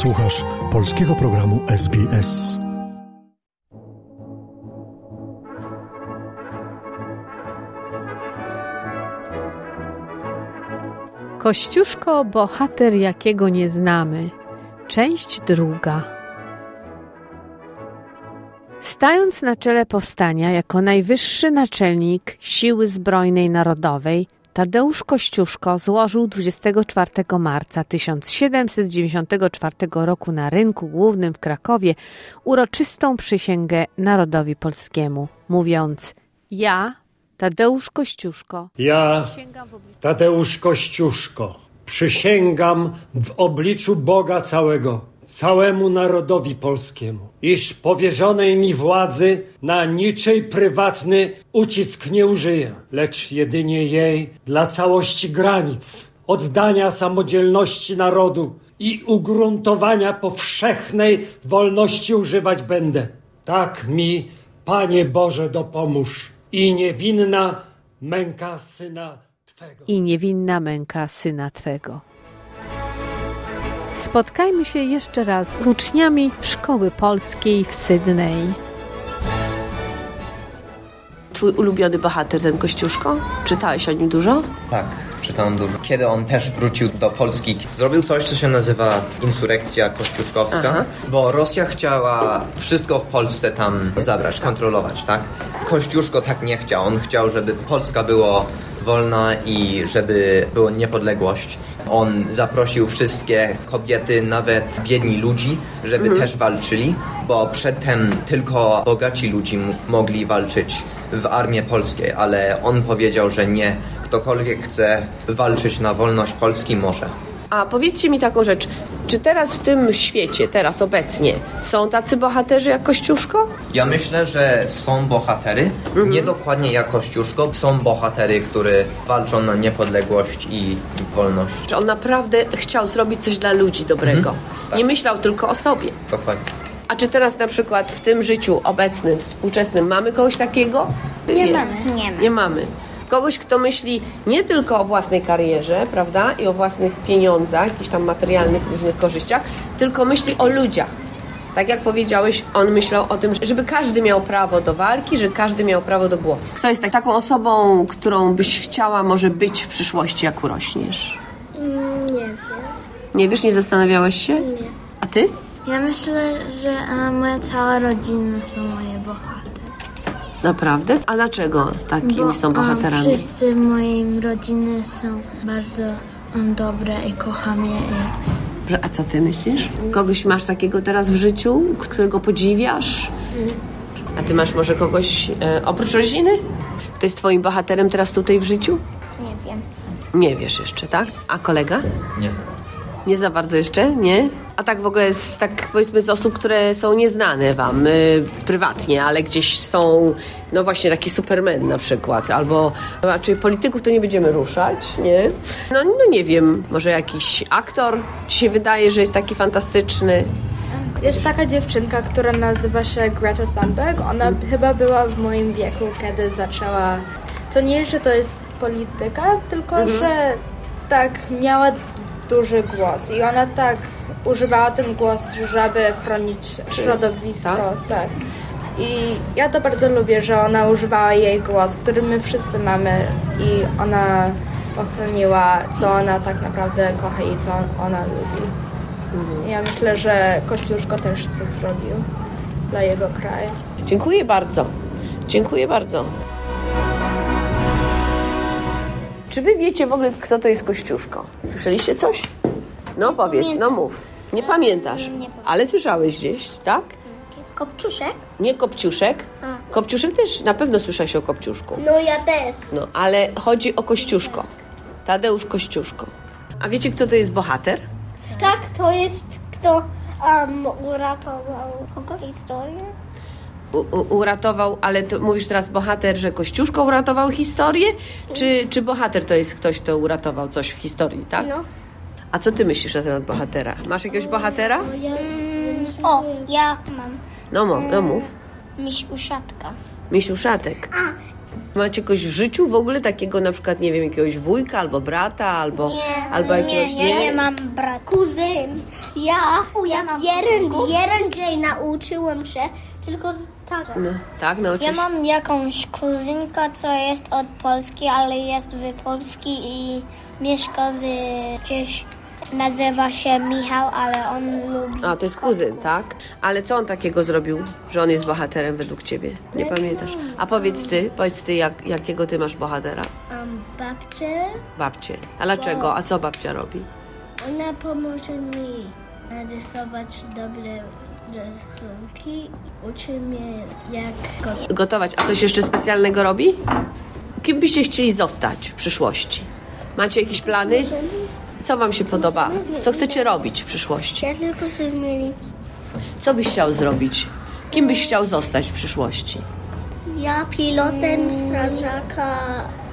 Słuchasz polskiego programu SBS. Kościuszko, bohater jakiego nie znamy. Część druga. Stając na czele powstania jako najwyższy naczelnik Siły Zbrojnej Narodowej, Tadeusz Kościuszko złożył 24 marca 1794 roku na rynku głównym w Krakowie uroczystą przysięgę narodowi polskiemu, mówiąc: Ja, Tadeusz Kościuszko, Ja, Tadeusz Kościuszko, przysięgam w obliczu Boga całego, całemu narodowi polskiemu, iż powierzonej mi władzy na niczej prywatny ucisk nie użyję, lecz jedynie jej dla całości granic, oddania samodzielności narodu i ugruntowania powszechnej wolności używać będę. Tak mi, Panie Boże, dopomóż i niewinna męka Syna Twego. i niewinna męka syna Twego. Spotkajmy się jeszcze raz z uczniami Szkoły Polskiej w Sydney. Twój ulubiony bohater, ten Kościuszko? Czytałeś o nim dużo? Tak, czytałem dużo. Kiedy on też wrócił do Polski, zrobił coś, co się nazywa insurekcja kościuszkowska, Aha. bo Rosja chciała wszystko w Polsce tam zabrać, kontrolować, tak? Kościuszko tak nie chciał. On chciał, żeby Polska była wolna i żeby była niepodległość. On zaprosił wszystkie kobiety, nawet biedni ludzi, żeby też walczyli, bo przedtem tylko bogaci ludzie mogli walczyć w armii polskiej, ale on powiedział, że nie. Ktokolwiek chce walczyć na wolność Polski może. A powiedzcie mi taką rzecz. Czy teraz w tym świecie, teraz obecnie, są tacy bohaterzy jak Kościuszko? Ja myślę, że są bohatery, nie dokładnie jak Kościuszko, są bohatery, które walczą na niepodległość i wolność. Czy on naprawdę chciał zrobić coś dla ludzi dobrego? Nie myślał tylko o sobie. Dokładnie. A czy teraz na przykład w tym życiu obecnym, współczesnym mamy kogoś takiego? Nie Jest. mamy. Nie ma. Nie mamy. Kogoś, kto myśli nie tylko o własnej karierze, prawda, i o własnych pieniądzach, jakichś tam materialnych różnych korzyściach, tylko myśli o ludziach. Tak jak powiedziałeś, on myślał o tym, żeby każdy miał prawo do walki, że każdy miał prawo do głosu. Kto jest tak- taką osobą, którą byś chciała może być w przyszłości, jak urośniesz? Nie wiem. Nie wiesz, nie zastanawiałeś się? Nie. A ty? Ja myślę, że e, moja cała rodzina są moje bohatery. Naprawdę? A dlaczego takimi Bo, są bohaterami? wszyscy w mojej rodziny są bardzo dobre i kocham je. I... A co ty myślisz? Kogoś masz takiego teraz w życiu, którego podziwiasz? A ty masz może kogoś e, oprócz rodziny? Kto jest twoim bohaterem teraz tutaj w życiu? Nie wiem. Nie wiesz jeszcze, tak? A kolega? Nie za bardzo. Nie za bardzo jeszcze, nie? A tak w ogóle z, tak powiedzmy z osób, które są nieznane wam y, prywatnie, ale gdzieś są, no właśnie taki Superman na przykład, albo raczej polityków to nie będziemy ruszać, nie? No, no nie wiem, może jakiś aktor ci się wydaje, że jest taki fantastyczny? Jest taka dziewczynka, która nazywa się Greta Thunberg. Ona chyba była w moim wieku, kiedy zaczęła. To nie, że to jest polityka, tylko że tak miała duży głos i ona tak używała ten głos, żeby chronić środowisko. Tak. I ja to bardzo lubię, że ona używała jej głos, który my wszyscy mamy i ona ochroniła, co ona tak naprawdę kocha i co ona lubi. Ja myślę, że Kościuszko też to zrobił dla jego kraju. Dziękuję bardzo. Dziękuję bardzo. Czy wy wiecie w ogóle, kto to jest Kościuszko? Słyszeliście coś? No powiedz, no mów. Nie pamiętasz, Nie pamiętam. ale słyszałeś gdzieś, tak? Kopciuszek? Nie Kopciuszek. Kopciuszek też, na pewno słyszałeś o Kopciuszku. No ja też. No, ale chodzi o Kościuszko. Tadeusz Kościuszko. A wiecie, kto to jest bohater? Tak, to jest kto um, uratował kogo historię? U, u, uratował, ale to mówisz teraz bohater, że Kościuszko uratował historię? Czy, czy bohater to jest ktoś, kto uratował coś w historii, tak? No. A co ty myślisz na temat bohatera? Masz jakiegoś bohatera? O, ja mam No, mów, no mów. miś uszatka. Misiu Szatek. A, Macie kogoś w życiu w ogóle takiego na przykład, nie wiem, jakiegoś wujka albo brata, albo, Nie, albo jakiegoś nie, nie, nie mam brata. Kuzyn. Ja, ja mam jeden, jeden dzień nauczyłem się, tylko z tatą. No, tak, nauczysz Ja mam jakąś kuzynkę, co jest od Polski, ale jest w Polski i mieszka w gdzieś nazywa się Michał, ale on lubi. A, to jest kuzyn, tak? Ale co on takiego zrobił, że on jest bohaterem według ciebie? Nie pamiętasz. A powiedz ty, powiedz ty, jak, jakiego ty masz bohatera? Um, babcie, Babcię. A dlaczego? A co babcia robi? ona pomoże mi narysować dobre rysunki. Uczy mnie jak go Gotować. A coś jeszcze specjalnego robi? Kim byście chcieli zostać w przyszłości? Macie jakieś plany? Co wam się podoba? Co chcecie robić w przyszłości? Ja tylko chcę zmienić. Co byś chciał zrobić? Kim byś chciał zostać w przyszłości? Ja pilotem strażaka.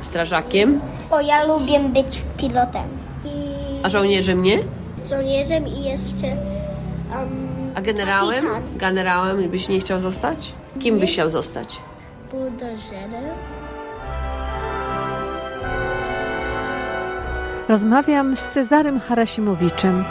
Strażakiem? Bo ja lubię być pilotem. I A żołnierzem nie? żołnierzem i jeszcze um, A generałem? Kapitan. Generałem byś nie chciał zostać? Kim byś chciał zostać? buldożerem. Rozmawiam z Cezarym Harasimowiczem.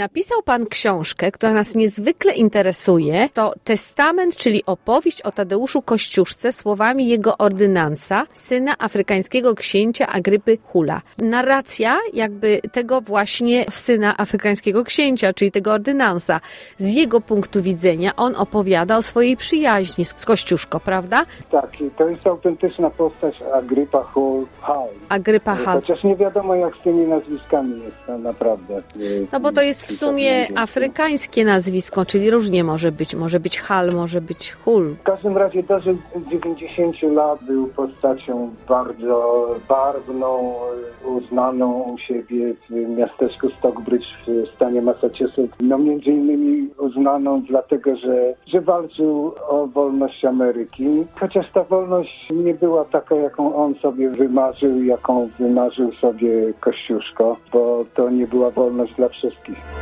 Napisał pan książkę, która nas niezwykle interesuje. To Testament, czyli opowieść o Tadeuszu Kościuszce słowami jego ordynansa, syna afrykańskiego księcia Agrypy Hula. Narracja jakby tego właśnie syna afrykańskiego księcia, czyli tego ordynansa. Z jego punktu widzenia on opowiada o swojej przyjaźni z Kościuszko, prawda? Tak, to jest autentyczna postać Agrypa Hall. Hall. Agrypa Hal. Chociaż nie wiadomo jak z tymi nazwiskami jest to naprawdę. No bo to jest w sumie Afryka. afrykańskie nazwisko, czyli różnie może być. Może być Hal, może być Hul. W każdym razie dożył 90 lat, był postacią bardzo barwną, uznaną u siebie w miasteczku Stockbridge w stanie Massachusetts. No między innymi uznaną dlatego, że, że walczył o wolność Ameryki. Chociaż ta wolność nie była taka, jaką on sobie wymarzył, jaką wymarzył sobie Kościuszko, bo to nie była wolność dla wszystkich.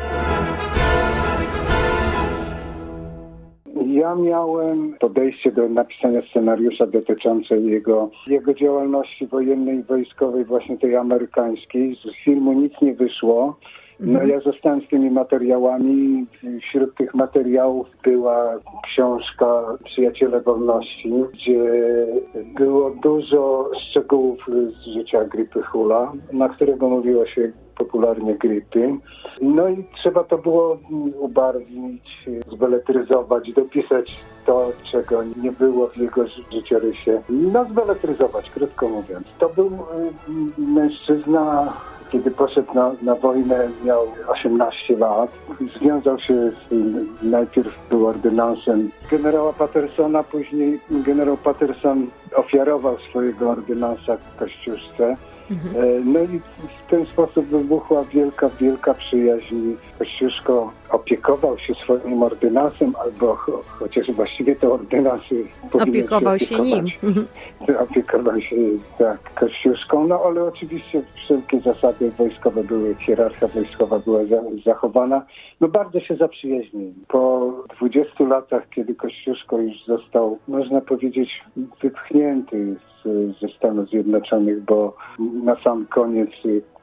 Ja miałem podejście do napisania scenariusza dotyczące jego, jego działalności wojennej i wojskowej, właśnie tej amerykańskiej. Z filmu nic nie wyszło. No ja zostałem z tymi materiałami. Wśród tych materiałów była książka Przyjaciele Wolności, gdzie było dużo szczegółów z życia Grypy Hula, na którego mówiło się popularnie grypy. No i trzeba to było ubarwić, zbeletryzować, dopisać to, czego nie było w jego ży- życiorysie. No zbeletryzować, krótko mówiąc. To był y, mężczyzna, kiedy poszedł na, na wojnę, miał 18 lat. Związał się z, najpierw był ordynansem generała Pattersona, później generał Patterson ofiarował swojego ordynansa Kościuszce. E, No i w ten sposób wybuchła wielka, wielka przyjaźń. Kościuszko opiekował się swoim ordynansem, albo cho, chociaż właściwie to ordynansy powinien Opiekował się nim. opiekować. Opiekował się tak, Kościuszką, no ale oczywiście wszelkie zasady wojskowe były, hierarchia wojskowa była za, zachowana. No bardzo się zaprzyjaźnili. Po 20 latach, kiedy Kościuszko już został, można powiedzieć, wypchnięty z, ze Stanów Zjednoczonych, bo na sam koniec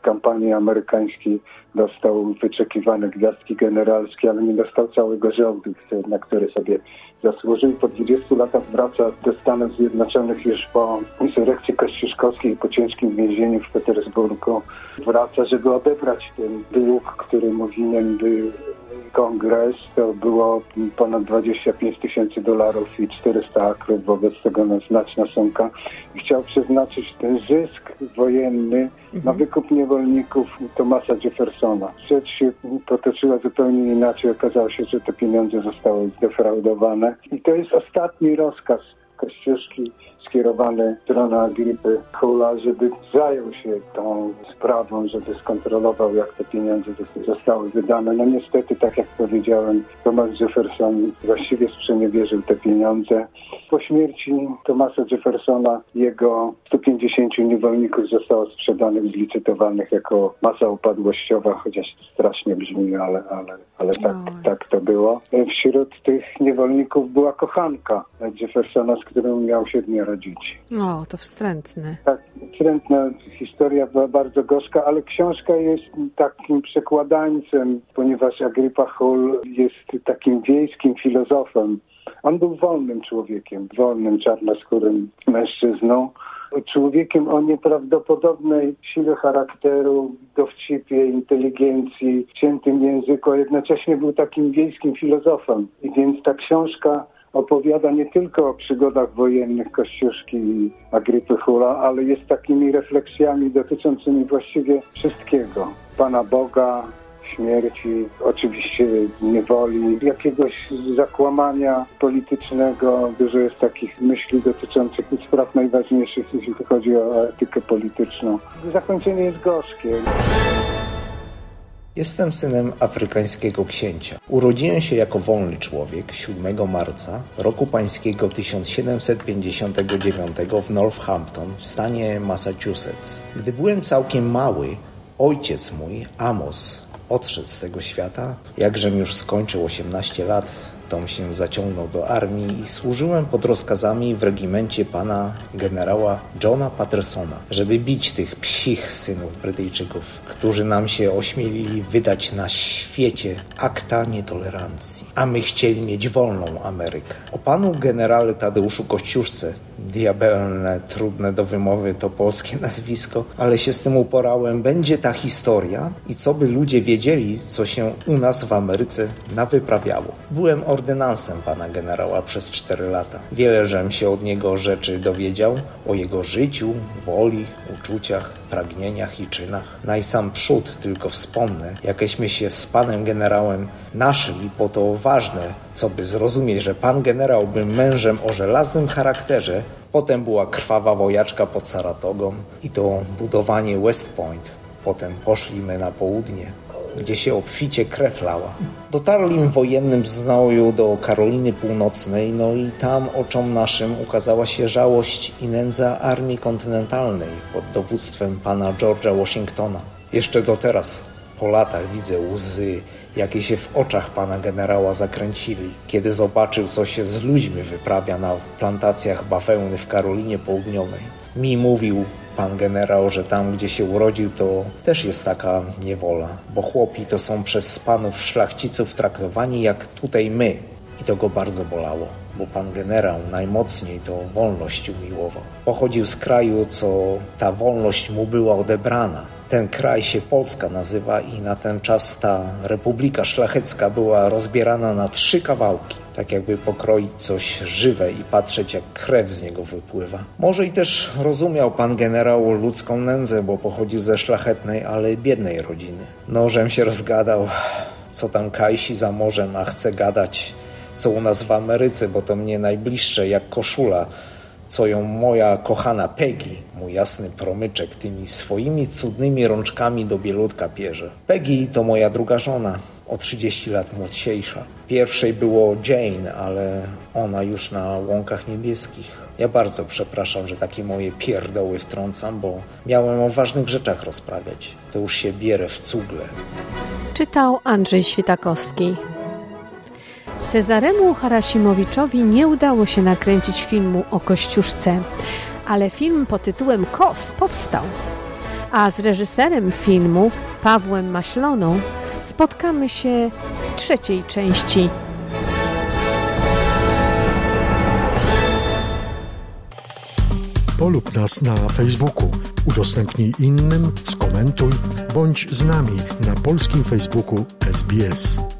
kampanii amerykańskiej dostał wyczekiwane gwiazdki generalskie, ale nie dostał całego który- na który sobie zasłużył. Po 20 latach wraca do Stanów Zjednoczonych już po insurrekcji kościuszkowskiej i po ciężkim więzieniu w Petersburgu. Wraca, żeby odebrać ten dług, który mu winien był kongres. To było ponad 25 tysięcy dolarów i 400 akrów, wobec tego znaczna sumka. Chciał przeznaczyć ten zysk wojenny na wykup niewolników Thomasa Jeffersona. Rzecz się potoczyła zupełnie inaczej. Okazało się, że te pieniądze zostały zdefraudowane. I to jest ostatni rozkaz Kościuszki skierowany w stronę Agripy Hula, żeby zajął się tą sprawą, żeby skontrolował, jak te pieniądze zos- zostały wydane. No niestety, tak jak powiedziałem, Thomas Jefferson właściwie sprzeniewierzył te pieniądze. Po śmierci Thomasa Jeffersona jego 150 50 niewolników zostało sprzedanych, zlicytowanych jako masa upadłościowa, chociaż to strasznie brzmi, ale, ale, ale tak, tak to było. Wśród tych niewolników była kochanka Jeffersona, z którą miał siedmioro dzieci. O, to wstrętne. Tak, wstrętna historia była bardzo gorzka, ale książka jest takim przekładańcem, ponieważ Agrypa Hull jest takim wiejskim filozofem. On był wolnym człowiekiem, wolnym, czarnoskórym mężczyzną. Człowiekiem o nieprawdopodobnej sile charakteru, dowcipie, inteligencji, ciętym języku, a jednocześnie był takim wiejskim filozofem. I więc ta książka opowiada nie tylko o przygodach wojennych Kościuszki i Agrypy Hula, ale jest takimi refleksjami dotyczącymi właściwie wszystkiego. Pana Boga, śmierci, oczywiście niewoli, jakiegoś zakłamania politycznego. Dużo jest takich myśli dotyczących spraw najważniejszych, jeśli chodzi o etykę polityczną. Zakończenie jest gorzkie. Jestem synem afrykańskiego księcia. Urodziłem się jako wolny człowiek 7 marca roku pańskiego 1759 w Northampton w stanie Massachusetts. Gdy byłem całkiem mały, ojciec mój, Amos, odszedł z tego świata. Jakżem już skończył 18 lat, Tom się zaciągnął do armii i służyłem pod rozkazami w regimencie pana generała Johna Pattersona, żeby bić tych psich synów Brytyjczyków, którzy nam się ośmielili wydać na świecie akta nietolerancji, a my chcieli mieć wolną Amerykę. O panu generale Tadeuszu Kościuszce diabelne, trudne do wymowy to polskie nazwisko, ale się z tym uporałem. Będzie ta historia i co by ludzie wiedzieli, co się u nas w Ameryce nawyprawiało. Byłem ordynansem pana generała przez cztery lata. Wiele żem się od niego rzeczy dowiedział o jego życiu, woli, uczuciach, pragnieniach i czynach. Najsam przód tylko wspomnę, jakeśmy się z panem generałem naszli, bo to ważne, co by zrozumieć, że pan generał był mężem o żelaznym charakterze, potem była krwawa wojaczka pod Saratogą i to budowanie West Point. Potem poszliśmy na południe, gdzie się obficie krew lała. Dotarli wojennym znoju do Karoliny Północnej, no i tam oczom naszym ukazała się żałość i nędza armii kontynentalnej pod dowództwem pana George'a Washingtona. Jeszcze do teraz, po latach, widzę łzy, jakie się w oczach pana generała zakręcili, kiedy zobaczył, co się z ludźmi wyprawia na plantacjach bawełny w Karolinie Południowej. Mi mówił, pan generał, że tam, gdzie się urodził, to też jest taka niewola, bo chłopi to są przez panów szlachciców traktowani jak tutaj my. I to go bardzo bolało, bo pan generał najmocniej to wolność umiłował. Pochodził z kraju, co ta wolność mu była odebrana. Ten kraj się Polska nazywa i na ten czas ta Republika Szlachecka była rozbierana na trzy kawałki tak jakby pokroić coś żywe i patrzeć, jak krew z niego wypływa. Może i też rozumiał pan generał ludzką nędzę, bo pochodził ze szlachetnej, ale biednej rodziny. Nożem się rozgadał, co tam kajsi za morzem, a chce gadać, co u nas w Ameryce, bo to mnie najbliższe jak koszula, co ją moja kochana Peggy, mój jasny promyczek, tymi swoimi cudnymi rączkami do bielutka pierze. Peggy to moja druga żona, o 30 lat młodsiejsza. Pierwszej było Jane, ale ona już na łąkach niebieskich. Ja bardzo przepraszam, że takie moje pierdoły wtrącam, bo miałem o ważnych rzeczach rozprawiać. To już się bierę w cugle. Czytał Andrzej Świtakowski. Cezaremu Harasimowiczowi nie udało się nakręcić filmu o Kościuszce, ale film pod tytułem Kos powstał. A z reżyserem filmu, Pawłem Maśloną, spotkamy się w trzeciej części. Polub nas na Facebooku, udostępnij innym, skomentuj, bądź z nami na polskim Facebooku SBS.